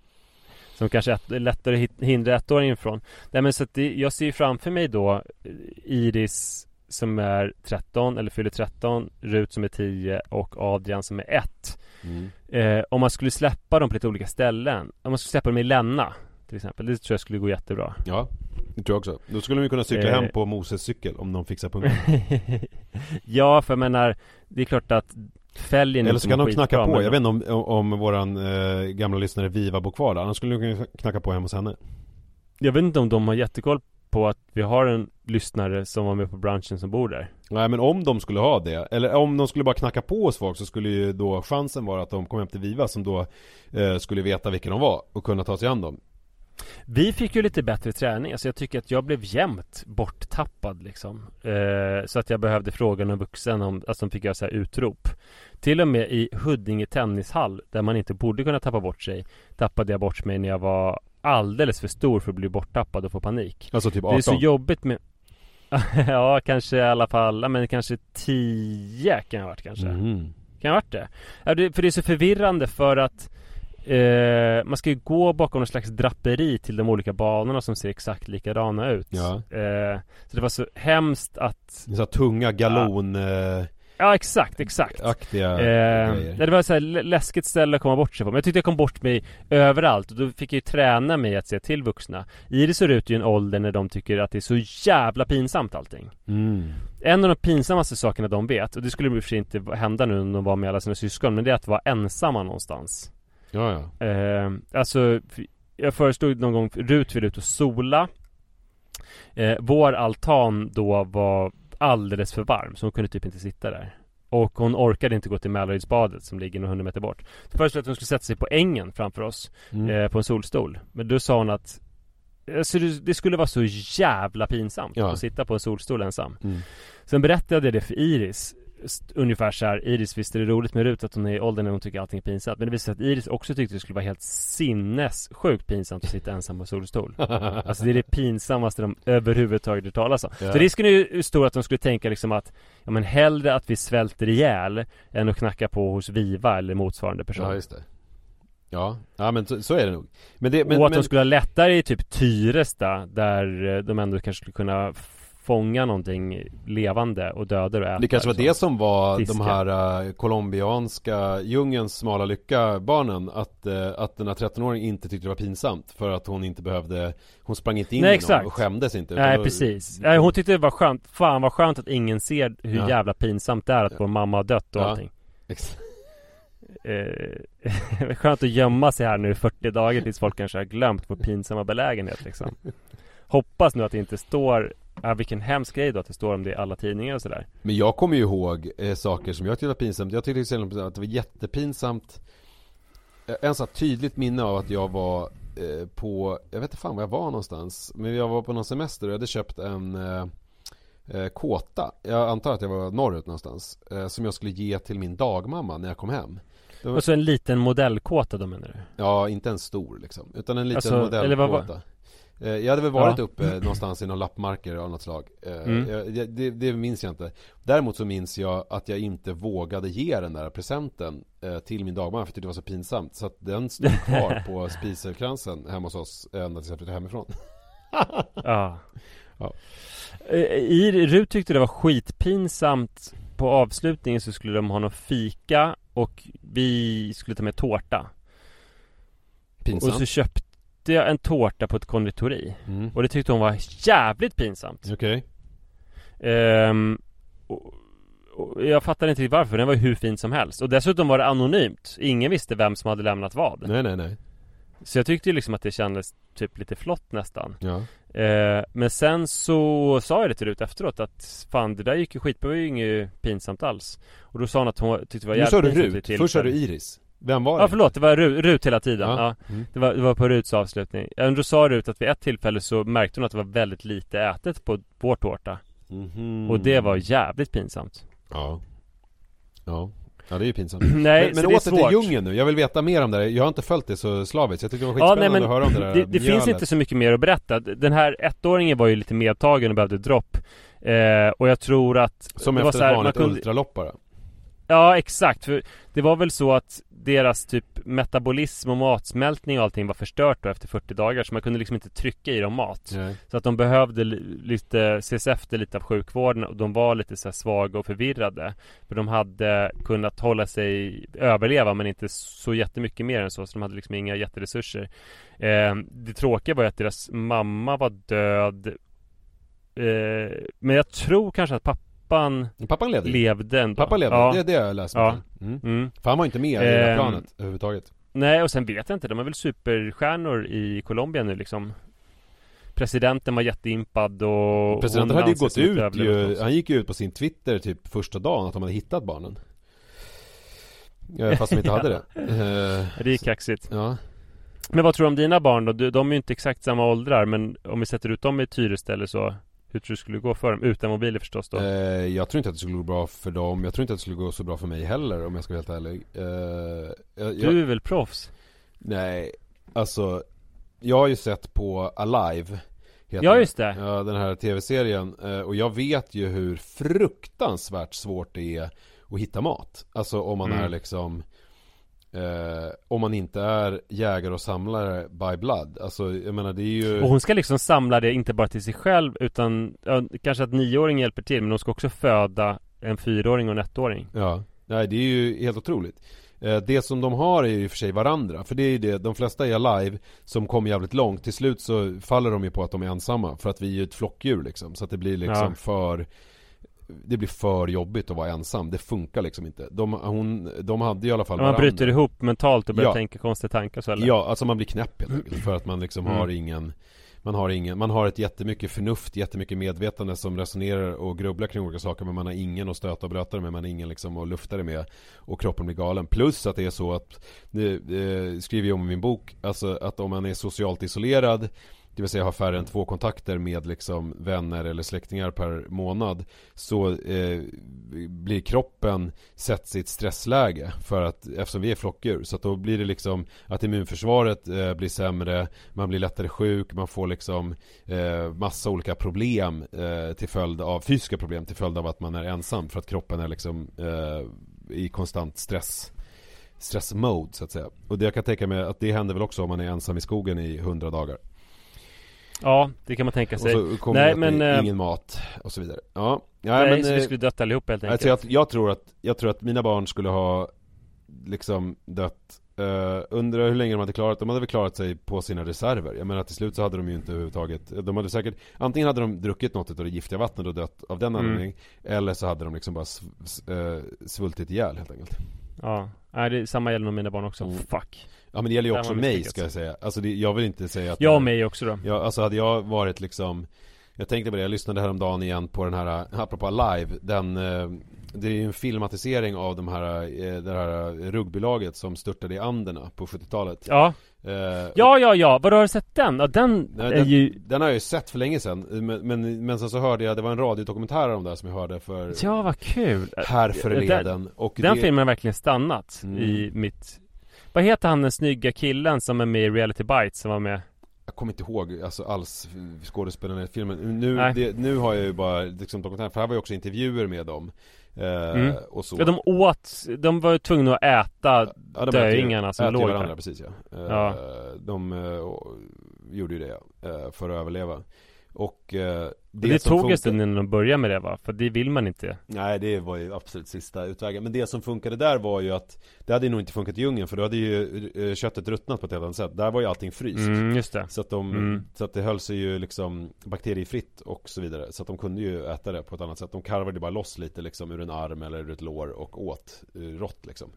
Som kanske är lättare att hindra ettåringen från Nej men så att det, jag ser framför mig då eh, Iris som är 13 eller fyller 13 Rut som är 10 och Adrian som är 1 mm. eh, Om man skulle släppa dem på lite olika ställen Om man skulle släppa dem i Länna Till exempel Det tror jag skulle gå jättebra Ja det tror jag också Då skulle de kunna cykla eh. hem på Moses cykel om de fixar punkten Ja för jag menar Det är klart att Fälgen Eller så kan de knacka på, jag vet inte om, om, om våran eh, gamla lyssnare Viva bor kvar där. Annars skulle de kunna knacka på hemma hos henne. Jag vet inte om de har jättekoll på att vi har en lyssnare som var med på branschen som bor där. Nej men om de skulle ha det, eller om de skulle bara knacka på hos folk så skulle ju då chansen vara att de kom hem till Viva som då eh, skulle veta vilka de var och kunna ta sig an dem vi fick ju lite bättre träning, alltså jag tycker att jag blev jämt borttappad liksom eh, Så att jag behövde fråga någon vuxen om, alltså de fick göra så här utrop Till och med i Huddinge tennishall, där man inte borde kunna tappa bort sig Tappade jag bort mig när jag var alldeles för stor för att bli borttappad och få panik Alltså typ 18? Det är så jobbigt med ja, kanske i alla fall, men kanske 10 kan jag ha varit kanske. Mm. Kan jag ha varit det? För det är så förvirrande för att eh, man ska ju gå bakom någon slags draperi till de olika banorna som ser exakt likadana ut. Ja. Eh, så det var så hemskt att... Så tunga galon... Ja. Ja exakt, exakt Aktiga eh. Det var så läskigt ställe att komma bort sig på Men jag tyckte jag kom bort mig överallt och då fick jag ju träna mig att se till vuxna Iris ser ut i en ålder när de tycker att det är så jävla pinsamt allting mm. En av de pinsammaste sakerna de vet Och det skulle i och för sig inte hända nu om de var med alla sina syskon Men det är att vara ensamma någonstans Ja ja eh, Alltså Jag föreslog någon gång Rut ville ut och sola eh, Vår altan då var alldeles för varm så hon kunde typ inte sitta där Och hon orkade inte gå till Mälarydsbadet som ligger några hundra meter bort Först att hon skulle sätta sig på ängen framför oss mm. eh, På en solstol Men då sa hon att Alltså det skulle vara så jävla pinsamt ja. att sitta på en solstol ensam mm. Sen berättade jag det för Iris ungefär så här, Iris visste det är roligt med Rut att hon är i åldern när hon tycker allting är pinsamt? Men det visade sig att Iris också tyckte det skulle vara helt sinnessjukt pinsamt att sitta ensam på solstol. Alltså det är det pinsammaste de överhuvudtaget hört talas om. Ja. Så risken är ju stor att de skulle tänka liksom att Ja men hellre att vi svälter ihjäl Än att knacka på hos Viva eller motsvarande person. Ja just det. Ja, ja men så, så är det nog. Men det, men, Och att men... de skulle ha lättare i typ Tyresta Där eh, de ändå kanske skulle kunna fånga någonting levande och döda och äta Det kanske var det som var fiska. de här uh, colombianska djungelns smala lycka barnen att, uh, att den här 13-åringen inte tyckte det var pinsamt för att hon inte behövde Hon sprang inte in Nej, i någon och skämdes inte Nej då... precis, Nej, hon tyckte det var skönt Fan vad skönt att ingen ser hur ja. jävla pinsamt det är att ja. vår mamma har dött och ja. allting eh, Skönt att gömma sig här nu i 40 dagar tills folk kanske har glömt vår pinsamma belägenhet liksom Hoppas nu att det inte står Ja, vilken hemsk grej då att det står om det i alla tidningar och sådär. Men jag kommer ju ihåg eh, saker som jag tyckte var pinsamt. Jag tyckte till exempel att det var jättepinsamt. Eh, En så tydligt minne av att jag var eh, på Jag vet inte fan var jag var någonstans Men jag var på någon semester och jag hade köpt en eh, eh kåta. Jag antar att jag var norrut någonstans eh, Som jag skulle ge till min dagmamma när jag kom hem. Var... Och så en liten modellkåta då menar du? Ja, inte en stor liksom Utan en liten alltså, modellkåta jag hade väl varit ja. uppe någonstans i någon lappmarker av något slag. Eh, mm. det, det, minns jag inte. Däremot så minns jag att jag inte vågade ge den där presenten eh, Till min dagmamma för det var så pinsamt. Så att den stod kvar på spiselkransen hemma hos oss Ända tills jag flyttade hemifrån. Ja, ja. I, Rut tyckte det var skitpinsamt På avslutningen så skulle de ha någon fika Och vi skulle ta med tårta. Pinsamt. Och så köpte köpte jag en tårta på ett konditori. Mm. Och det tyckte hon var jävligt pinsamt. Okej. Okay. um, och, och jag fattar inte riktigt varför, den var hur fin som helst. Och dessutom var det anonymt. Ingen visste vem som hade lämnat vad. Nej nej nej. Så jag tyckte liksom att det kändes typ lite flott nästan. Ja. Eh, men sen så sa jag det till Rut efteråt att Fan det där gick ju skitbra, det var ju inget pinsamt alls. Och då sa hon att hon tyckte det var jävligt Nu sa du Rut, först sa du Iris vem var det? Ja förlåt, det var Rut, Rut hela tiden. Ja. ja. Mm. Det, var, det var på Ruts avslutning. Då sa Rut att vid ett tillfälle så märkte hon att det var väldigt lite ätet på vår tårta. Mm. Och det var jävligt pinsamt. Ja. Ja. Ja det är ju pinsamt. Nej, Men, men åter till djungeln nu, jag vill veta mer om det Jag har inte följt det så slaviskt, jag tycker det var skitspännande ja, nej, att höra om det där Det, det finns inte så mycket mer att berätta. Den här ettåringen var ju lite medtagen och behövde dropp. Eh, Och jag tror att Som efter ett vanligt kunde... ultralopp bara. Ja exakt, för det var väl så att deras typ metabolism och matsmältning och allting var förstört då efter 40 dagar så man kunde liksom inte trycka i dem mat. Nej. Så att de behövde lite ses efter lite av sjukvården och de var lite så svaga och förvirrade. För de hade kunnat hålla sig, överleva men inte så jättemycket mer än så. Så de hade liksom inga jätteresurser. Eh, det tråkiga var ju att deras mamma var död. Eh, men jag tror kanske att pappa pappan, pappan levde, levde ändå. Pappa levde, det, det har jag läst ja. Mm. Mm. För han var inte med i det eh, planet överhuvudtaget. Nej och sen vet jag inte, de är väl superstjärnor i Colombia nu liksom. Presidenten var jätteimpad och Presidenten hade ju gått ut ju, Han gick ju ut på sin Twitter typ första dagen att de hade hittat barnen. Fast de inte hade det. Det är kaxigt. Ja. Men vad tror du om dina barn då? De är ju inte exakt samma åldrar men om vi sätter ut dem i ett hyresställe så hur tror du det skulle gå för dem? Utan mobiler förstås då? Eh, jag tror inte att det skulle gå bra för dem Jag tror inte att det skulle gå så bra för mig heller om jag ska vara helt ärlig eh, jag, Du är väl proffs? Nej, alltså Jag har ju sett på Alive heter Ja just det Ja den här tv-serien eh, Och jag vet ju hur fruktansvärt svårt det är Att hitta mat Alltså om man mm. är liksom Eh, om man inte är jägare och samlare by blood. Alltså jag menar det är ju Och hon ska liksom samla det inte bara till sig själv utan ja, Kanske att nioåring hjälper till men hon ska också föda en fyraåring och en ettåring. Ja, nej det är ju helt otroligt. Eh, det som de har är ju i och för sig varandra För det är ju det, de flesta är alive Som kommer jävligt långt. Till slut så faller de ju på att de är ensamma För att vi är ju ett flockdjur liksom. Så att det blir liksom ja. för det blir för jobbigt att vara ensam, det funkar liksom inte De, hon, de hade i alla fall Man varandra. bryter ihop mentalt och börjar ja. tänka konstiga tankar så eller? Ja, alltså man blir knäpp helt enkelt För att man liksom mm. har ingen man har ingen, man har ett jättemycket förnuft, jättemycket medvetande som resonerar och grubblar kring olika saker men man har ingen att stöta och blöta det med, man har ingen liksom att lufta det med och kroppen blir galen. Plus att det är så att, det, det skriver jag om i min bok, alltså att om man är socialt isolerad det vill säga har färre än två kontakter med liksom vänner eller släktingar per månad. Så eh, blir kroppen sätts i ett stressläge för att eftersom vi är flockdjur. Så att då blir det liksom att immunförsvaret eh, blir sämre man blir lättare sjuk man får liksom eh, massa olika problem eh, till följd av fysiska problem till följd av att man är ensam. För att kroppen är liksom eh, i konstant stress stressmode så att säga. Och det jag kan tänka mig att det händer väl också om man är ensam i skogen i hundra dagar. Ja, det kan man tänka sig. Och så kommer Nej, men, äh, ingen mat och så vidare. Ja, ja nej, men, så vi eh, skulle dött allihop helt enkelt. Alltså jag, jag, tror att, jag tror att mina barn skulle ha liksom dött Uh, undrar hur länge de hade klarat, de hade väl klarat sig på sina reserver Jag menar till slut så hade de ju inte överhuvudtaget De hade säkert Antingen hade de druckit något av det giftiga vattnet och dött av den mm. anledningen Eller så hade de liksom bara svultit ihjäl helt enkelt Ja, nej det samma gäller nog mina barn också, mm. fuck Ja men det gäller ju också mig ska jag säga. Alltså det, jag vill inte säga att Jag och mig också då. Ja, alltså hade jag varit liksom Jag tänkte på det, jag lyssnade häromdagen igen på den här Apropå live Den eh, Det är ju en filmatisering av de här eh, Det här rugbylaget som störtade i Anderna på 70-talet Ja. Uh, ja, ja, ja, vadå har du sett den? Ja, den nej, är den, ju Den har jag ju sett för länge sedan men, men, men sen så hörde jag, det var en radiodokumentär om det som jag hörde för Ja, vad kul. Här förleden Den, och den det... filmen har verkligen stannat mm. i mitt vad heter han den snygga killen som är med i Reality Bites som var med? Jag kommer inte ihåg alltså alls skådespelarna i filmen Nu, det, nu har jag ju bara liksom dokumentär, för här var ju också intervjuer med dem eh, mm. och så. Ja de åt, de var ju tvungna att äta ja, döingarna som låg varandra, där precis ja, eh, ja. De eh, gjorde ju det eh, för att överleva och eh, det, det tog funkar... en stund innan de började med det va? För det vill man inte. Nej det var ju absolut sista utvägen. Men det som funkade där var ju att Det hade nog inte funkat i djungeln för då hade ju eh, köttet ruttnat på ett helt annat sätt. Där var ju allting fryst. Mm, just det. Så att de mm. Så att det höll sig ju liksom bakteriefritt och så vidare. Så att de kunde ju äta det på ett annat sätt. De karvade bara loss lite liksom ur en arm eller ur ett lår och åt uh, rått liksom.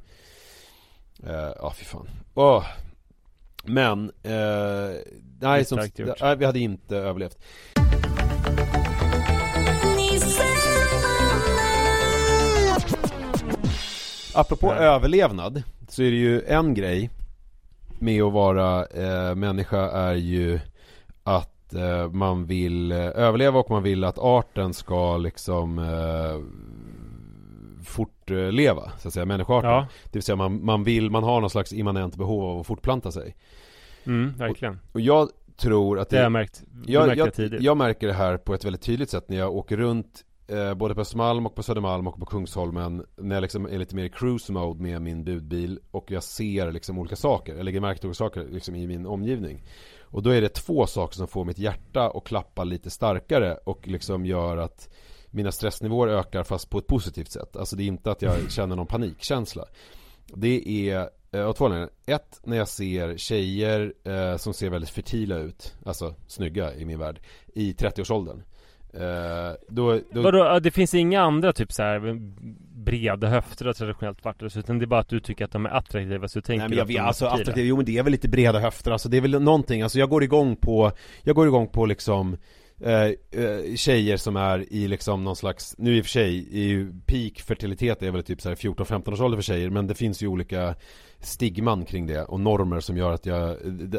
Uh, Ja fy fan. Åh men, eh, nej, som, nej, vi hade inte överlevt. Apropå nej. överlevnad så är det ju en grej med att vara eh, människa är ju att eh, man vill eh, överleva och man vill att arten ska liksom eh, fortleva, så att säga, människoarten. Ja. Det vill säga man, man vill, man har någon slags immanent behov av att fortplanta sig. Mm, verkligen. Och, och jag tror att det, det har jag märkt. Jag, jag, jag, jag, märker det här på ett väldigt tydligt sätt när jag åker runt eh, både på Östermalm och på Södermalm och på Kungsholmen när jag liksom är lite mer i cruise mode med min budbil och jag ser liksom olika saker, jag lägger märke till olika saker liksom i min omgivning. Och då är det två saker som får mitt hjärta att klappa lite starkare och liksom gör att mina stressnivåer ökar fast på ett positivt sätt. Alltså det är inte att jag känner någon panikkänsla. Det är eh, av två anledningar. Ett, när jag ser tjejer eh, som ser väldigt fertila ut, alltså snygga i min värld, i 30-årsåldern. Eh, då, då... Vadå, det finns inga andra typ så här breda höfter traditionellt varit utan det är bara att du tycker att de är attraktiva så du tänker Nej men jag vet, alltså attraktiva, jo men det är väl lite breda höfter, alltså det är väl någonting, alltså jag går igång på, jag går igång på liksom Eh, eh, tjejer som är i liksom någon slags, nu i och för sig, är ju peak fertilitet är väl typ så 14-15 års ålder för tjejer men det finns ju olika stigman kring det och normer som gör att jag,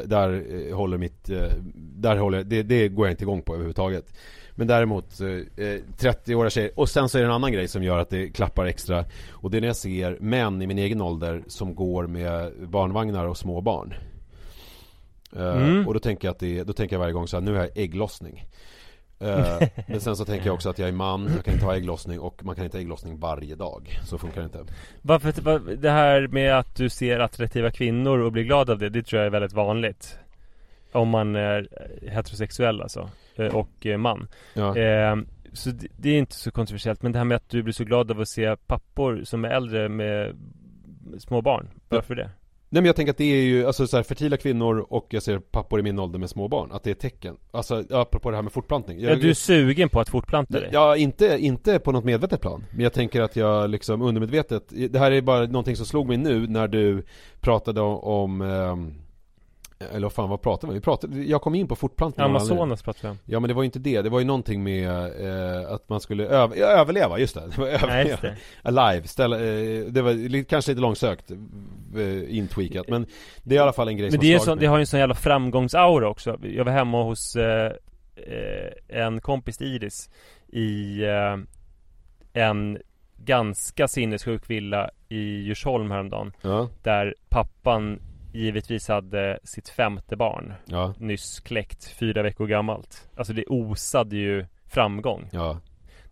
där eh, håller mitt, eh, där håller, det, det går jag inte igång på överhuvudtaget. Men däremot eh, 30-åriga tjejer Och sen så är det en annan grej som gör att det klappar extra Och det är när jag ser män i min egen ålder Som går med barnvagnar och små barn mm. Och då tänker jag att det, då tänker jag varje gång så här, nu har jag ägglossning. Uh, Men sen så tänker jag också att jag är man, jag kan inte ha ägglossning och man kan inte ha ägglossning varje dag. Så funkar det inte. Varför, det här med att du ser attraktiva kvinnor och blir glad av det, det tror jag är väldigt vanligt. Om man är heterosexuell alltså. Eh, Och man. Ja. eh, Så det är inte så kontroversiellt Men det här med att du blir så glad av att se pappor som är äldre med små barn Varför det? Nej men jag tänker att det är ju, alltså så här, fertila kvinnor och jag ser pappor i min ålder med små barn Att det är tecken. Alltså apropå det här med fortplantning. Jag, Ja du är sugen på att fortplanta dig? Ja, inte, inte på något medvetet plan. Men jag tänker att jag liksom undermedvetet Det här är bara någonting som slog mig nu när du pratade om, om um, eller fan vad pratade vi? vi pratade, jag kom in på fortplantning Amazonas pratade vi om Ja men det var ju inte det, det var ju någonting med eh, att man skulle öv överleva, just det, det var överleva. Nej, just det. Alive, ställa, eh, det var kanske lite långsökt eh, intweakat men det är i alla fall en grej men som det, är så, det har ju en sån jävla framgångsaura också Jag var hemma hos eh, eh en kompis Iris i eh, en ganska sinnessjuk villa i Djursholm häromdagen ja. Där pappan givetvis hade sitt femte barn ja. Nyss kläckt, fyra veckor gammalt Alltså det osade ju framgång ja.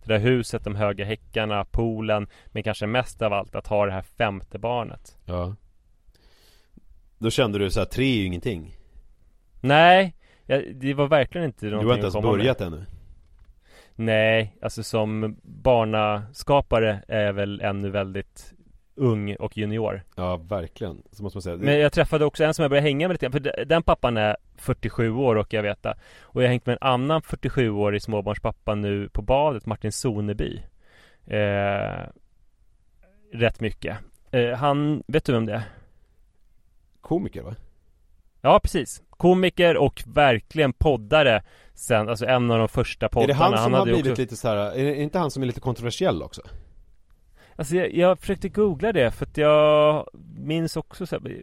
Det där huset, de höga häckarna, poolen Men kanske mest av allt att ha det här femte barnet Ja Då kände du så här, tre är ju ingenting Nej, det var verkligen inte någonting Du har inte ens börjat med. ännu Nej, alltså som barnaskapare är väl ännu väldigt ung och junior. Ja, verkligen, så måste man säga. Men jag träffade också en som jag började hänga med lite För den pappan är 47 år och jag veta Och jag har hängt med en annan 47-årig småbarnspappa nu på badet, Martin Soneby. Eh, Rätt mycket. Eh, Han, vet du vem det är? Komiker va? Ja, precis. Komiker och verkligen poddare sen, alltså en av de första poddarna Är det han som han har blivit också... lite så här, är det inte han som är lite kontroversiell också? Alltså jag, jag försökte googla det för att jag minns också så här,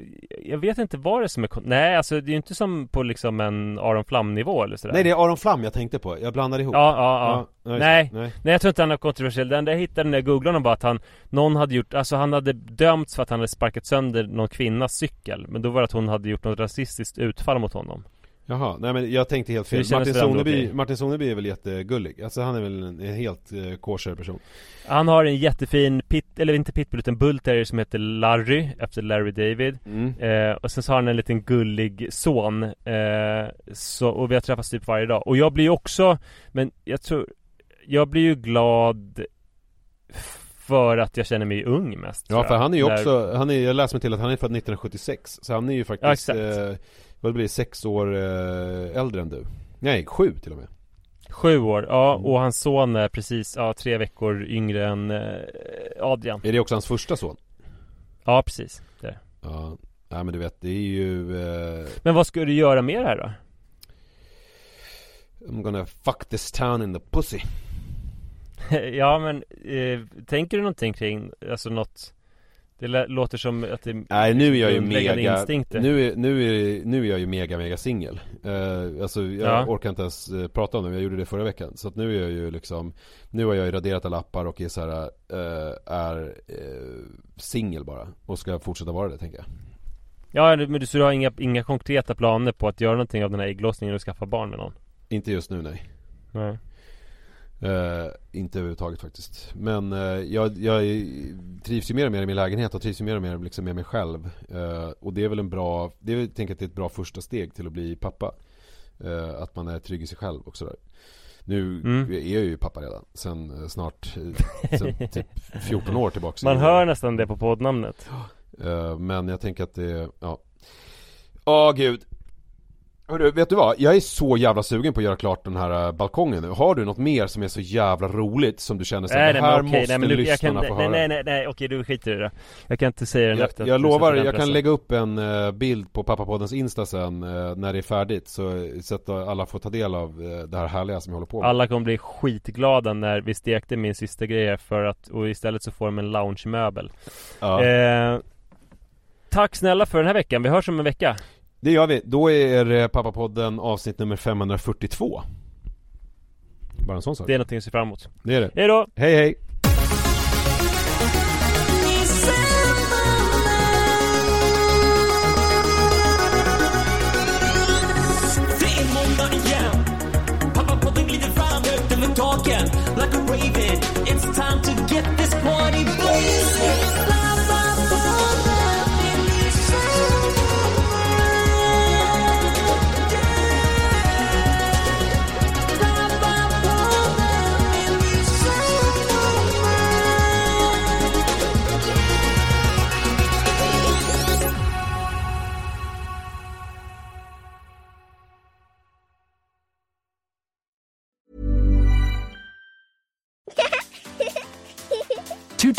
Jag vet inte vad det är som är Nej alltså det är ju inte som på liksom en Aron Flam nivå eller sådär. Nej det är Aron Flam jag tänkte på, jag blandade ihop. Ja, ja, ja, ja nej, nej, nej jag tror inte han är kontroversiell. Det enda jag hittade när jag googlade honom var att han Någon hade gjort, alltså han hade dömts för att han hade sparkat sönder någon kvinnas cykel Men då var det att hon hade gjort något rasistiskt utfall mot honom Jaha, nej men jag tänkte helt fel. Martin Soneby, Martin Soneby är väl jättegullig. Alltså han är väl en, en helt eh, kosher person. Han har en jättefin pit, eller inte pitbull utan bullterrier som heter Larry Efter Larry David. Mm. eh, Och sen så har han en liten gullig son. Eh, så, Och vi har träffats typ varje dag. Och jag blir ju också Men jag tror Jag blir ju glad för att jag känner mig ung mest Ja för han är ju också, han är, jag läste mig till att han är född 1976 Så han är ju faktiskt ja, vad blir sex år eh, äldre än du? Nej, sju till och med. Sju år, ja och hans son är precis, ja tre veckor yngre än eh, Adrian. Är det också hans första son? Ja precis, det är Ja, ja men du vet det är ju eh... Men vad ska du göra med det här då? I'm gonna fuck this town in the pussy. Ja men, eh, tänker du någonting kring, alltså något det låter som att det Nej nu är jag ju mega nu är, nu, är, nu är jag ju mega mega singel. Uh, Alltså jag ja. orkar inte ens uh, prata om det, jag gjorde det förra veckan. Så att nu är jag ju liksom Nu har jag ju raderat alla appar och är så här, uh, är uh, singel bara. Och ska fortsätta vara det tänker jag. Ja men du, så du har inga, inga konkreta planer på att göra någonting av den här ägglossningen och skaffa barn med någon? Inte just nu nej. Nej Uh, inte överhuvudtaget faktiskt. Men uh, jag, jag trivs ju mer och mer i min lägenhet och trivs ju mer och mer liksom med mig själv. Uh, Och det är väl en bra, det är, jag tänker att det är ett bra första steg till att bli pappa. Att man är trygg i sig själv och sådär. Nu mm. är jag ju pappa redan sen snart, sen typ 14 år tillbaka Man hör nästan det på poddnamnet. Men jag tänker att det, ja. Åh oh, gud Hörru, vet du vad? Jag är så jävla sugen på att göra klart den här uh, balkongen nu. Har du något mer som är så jävla roligt som du känner så nej, det här okej, måste nej, lyssnarna kan, få nej, höra? Nej, nej, nej, okej du skiter i det Jag kan inte säga det Jag, efter jag lovar, jag kan lägga upp en uh, bild på pappapoddens Insta sen uh, när det är färdigt så, så att alla får ta del av det här härliga som jag håller på med. Alla kommer bli skitglada när vi stekte min sista grej för att, och istället så får de en loungemöbel. Ja. tack snälla för den här veckan, vi hörs om en vecka. Det gör vi. Då är Pappapodden avsnitt nummer 542. Bara en sån sak. Det är någonting att se fram emot. Det är det. Hej då! Hej hej!